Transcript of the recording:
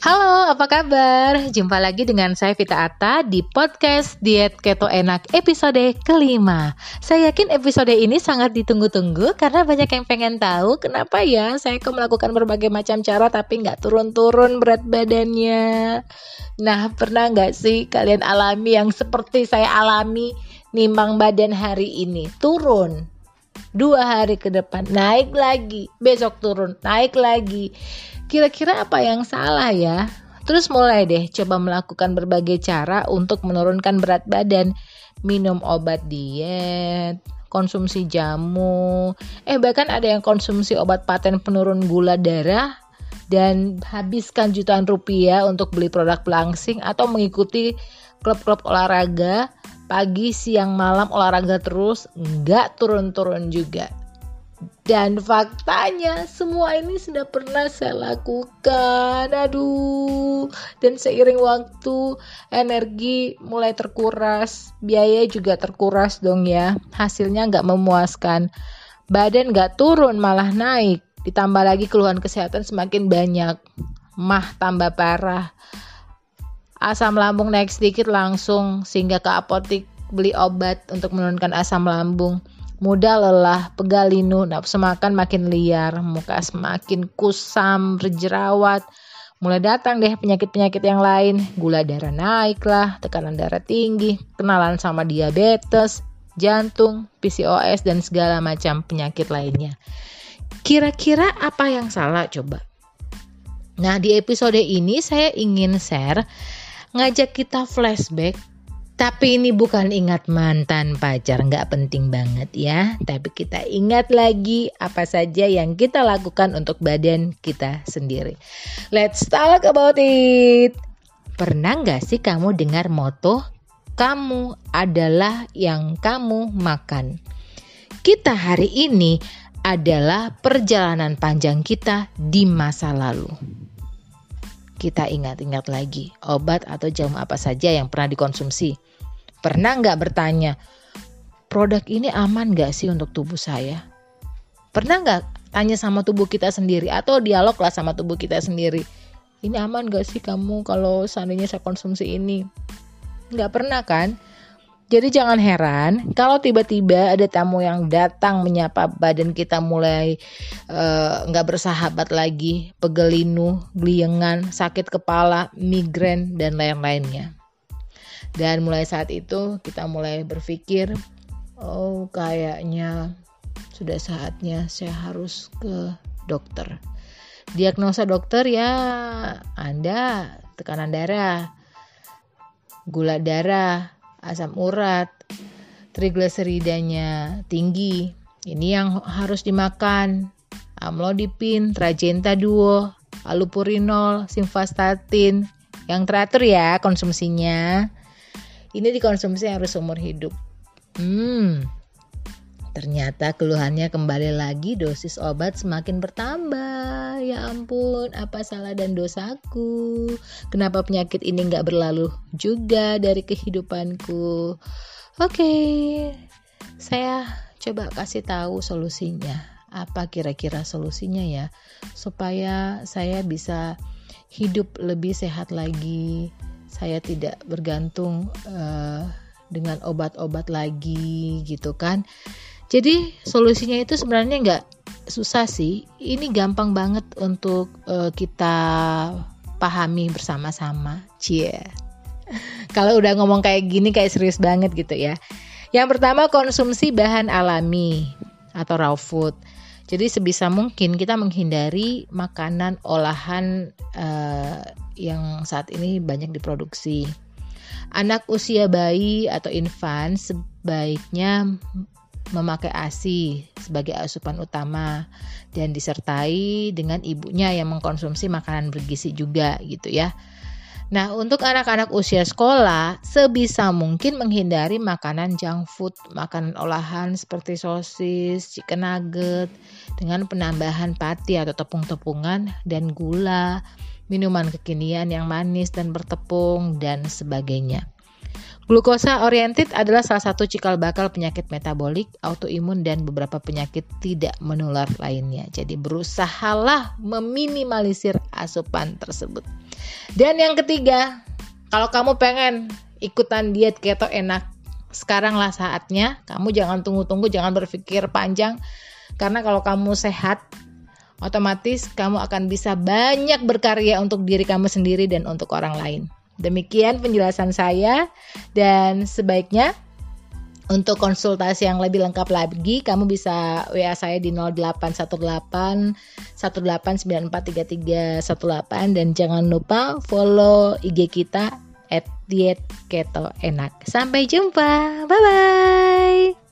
Halo, apa kabar? Jumpa lagi dengan saya Vita Atta di podcast Diet Keto Enak episode kelima. Saya yakin episode ini sangat ditunggu-tunggu karena banyak yang pengen tahu kenapa ya saya kok melakukan berbagai macam cara tapi nggak turun-turun berat badannya. Nah, pernah nggak sih kalian alami yang seperti saya alami nimbang badan hari ini turun dua hari ke depan naik lagi besok turun naik lagi Kira-kira apa yang salah ya? Terus mulai deh coba melakukan berbagai cara untuk menurunkan berat badan. Minum obat diet, konsumsi jamu, eh bahkan ada yang konsumsi obat paten penurun gula darah dan habiskan jutaan rupiah untuk beli produk pelangsing atau mengikuti klub-klub olahraga pagi, siang, malam olahraga terus nggak turun-turun juga. Dan faktanya semua ini sudah pernah saya lakukan. Aduh. Dan seiring waktu energi mulai terkuras, biaya juga terkuras dong ya. Hasilnya nggak memuaskan. Badan nggak turun malah naik. Ditambah lagi keluhan kesehatan semakin banyak. Mah tambah parah. Asam lambung naik sedikit langsung sehingga ke apotik beli obat untuk menurunkan asam lambung Mudah lelah, pegal linu, nafsu makan makin liar, muka semakin kusam, berjerawat. Mulai datang deh penyakit-penyakit yang lain, gula darah naik lah, tekanan darah tinggi, kenalan sama diabetes, jantung, PCOS, dan segala macam penyakit lainnya. Kira-kira apa yang salah coba? Nah di episode ini saya ingin share ngajak kita flashback tapi ini bukan ingat mantan pacar, nggak penting banget ya. Tapi kita ingat lagi apa saja yang kita lakukan untuk badan kita sendiri. Let's talk about it. Pernah nggak sih kamu dengar moto kamu adalah yang kamu makan? Kita hari ini adalah perjalanan panjang kita di masa lalu kita ingat-ingat lagi obat atau jamu apa saja yang pernah dikonsumsi. Pernah nggak bertanya, produk ini aman nggak sih untuk tubuh saya? Pernah nggak tanya sama tubuh kita sendiri atau dialog lah sama tubuh kita sendiri? Ini aman gak sih kamu kalau seandainya saya konsumsi ini? Nggak pernah kan? Jadi jangan heran kalau tiba-tiba ada tamu yang datang menyapa badan kita mulai eh, nggak uh, bersahabat lagi, pegelinu, gliengan, sakit kepala, migrain dan lain-lainnya. Dan mulai saat itu kita mulai berpikir, oh kayaknya sudah saatnya saya harus ke dokter. Diagnosa dokter ya Anda tekanan darah, gula darah, asam urat, trigliseridanya tinggi. Ini yang harus dimakan. Amlodipin, Trajenta Duo, alupurinol, simvastatin yang teratur ya konsumsinya. Ini dikonsumsi harus umur hidup. Hmm, ternyata keluhannya kembali lagi dosis obat semakin bertambah. Ya ampun, apa salah dan dosaku? Kenapa penyakit ini nggak berlalu juga dari kehidupanku? Oke, saya coba kasih tahu solusinya. Apa kira-kira solusinya ya? Supaya saya bisa hidup lebih sehat lagi, saya tidak bergantung uh, dengan obat-obat lagi gitu kan. Jadi solusinya itu sebenarnya nggak susah sih. Ini gampang banget untuk uh, kita pahami bersama-sama. Cie. Kalau udah ngomong kayak gini kayak serius banget gitu ya. Yang pertama konsumsi bahan alami atau raw food. Jadi sebisa mungkin kita menghindari makanan olahan uh, yang saat ini banyak diproduksi. Anak usia bayi atau infan sebaiknya memakai ASI sebagai asupan utama dan disertai dengan ibunya yang mengkonsumsi makanan bergizi juga gitu ya. Nah, untuk anak-anak usia sekolah, sebisa mungkin menghindari makanan junk food, makanan olahan seperti sosis, chicken nugget, dengan penambahan pati atau tepung-tepungan dan gula, minuman kekinian yang manis dan bertepung, dan sebagainya. Glukosa oriented adalah salah satu cikal bakal penyakit metabolik, autoimun, dan beberapa penyakit tidak menular lainnya. Jadi berusahalah meminimalisir asupan tersebut. Dan yang ketiga, kalau kamu pengen ikutan diet keto enak, sekaranglah saatnya. Kamu jangan tunggu-tunggu, jangan berpikir panjang. Karena kalau kamu sehat, otomatis kamu akan bisa banyak berkarya untuk diri kamu sendiri dan untuk orang lain. Demikian penjelasan saya dan sebaiknya untuk konsultasi yang lebih lengkap lagi, kamu bisa WA saya di 0818 18943318 dan jangan lupa follow IG kita at diet keto enak. Sampai jumpa. Bye bye.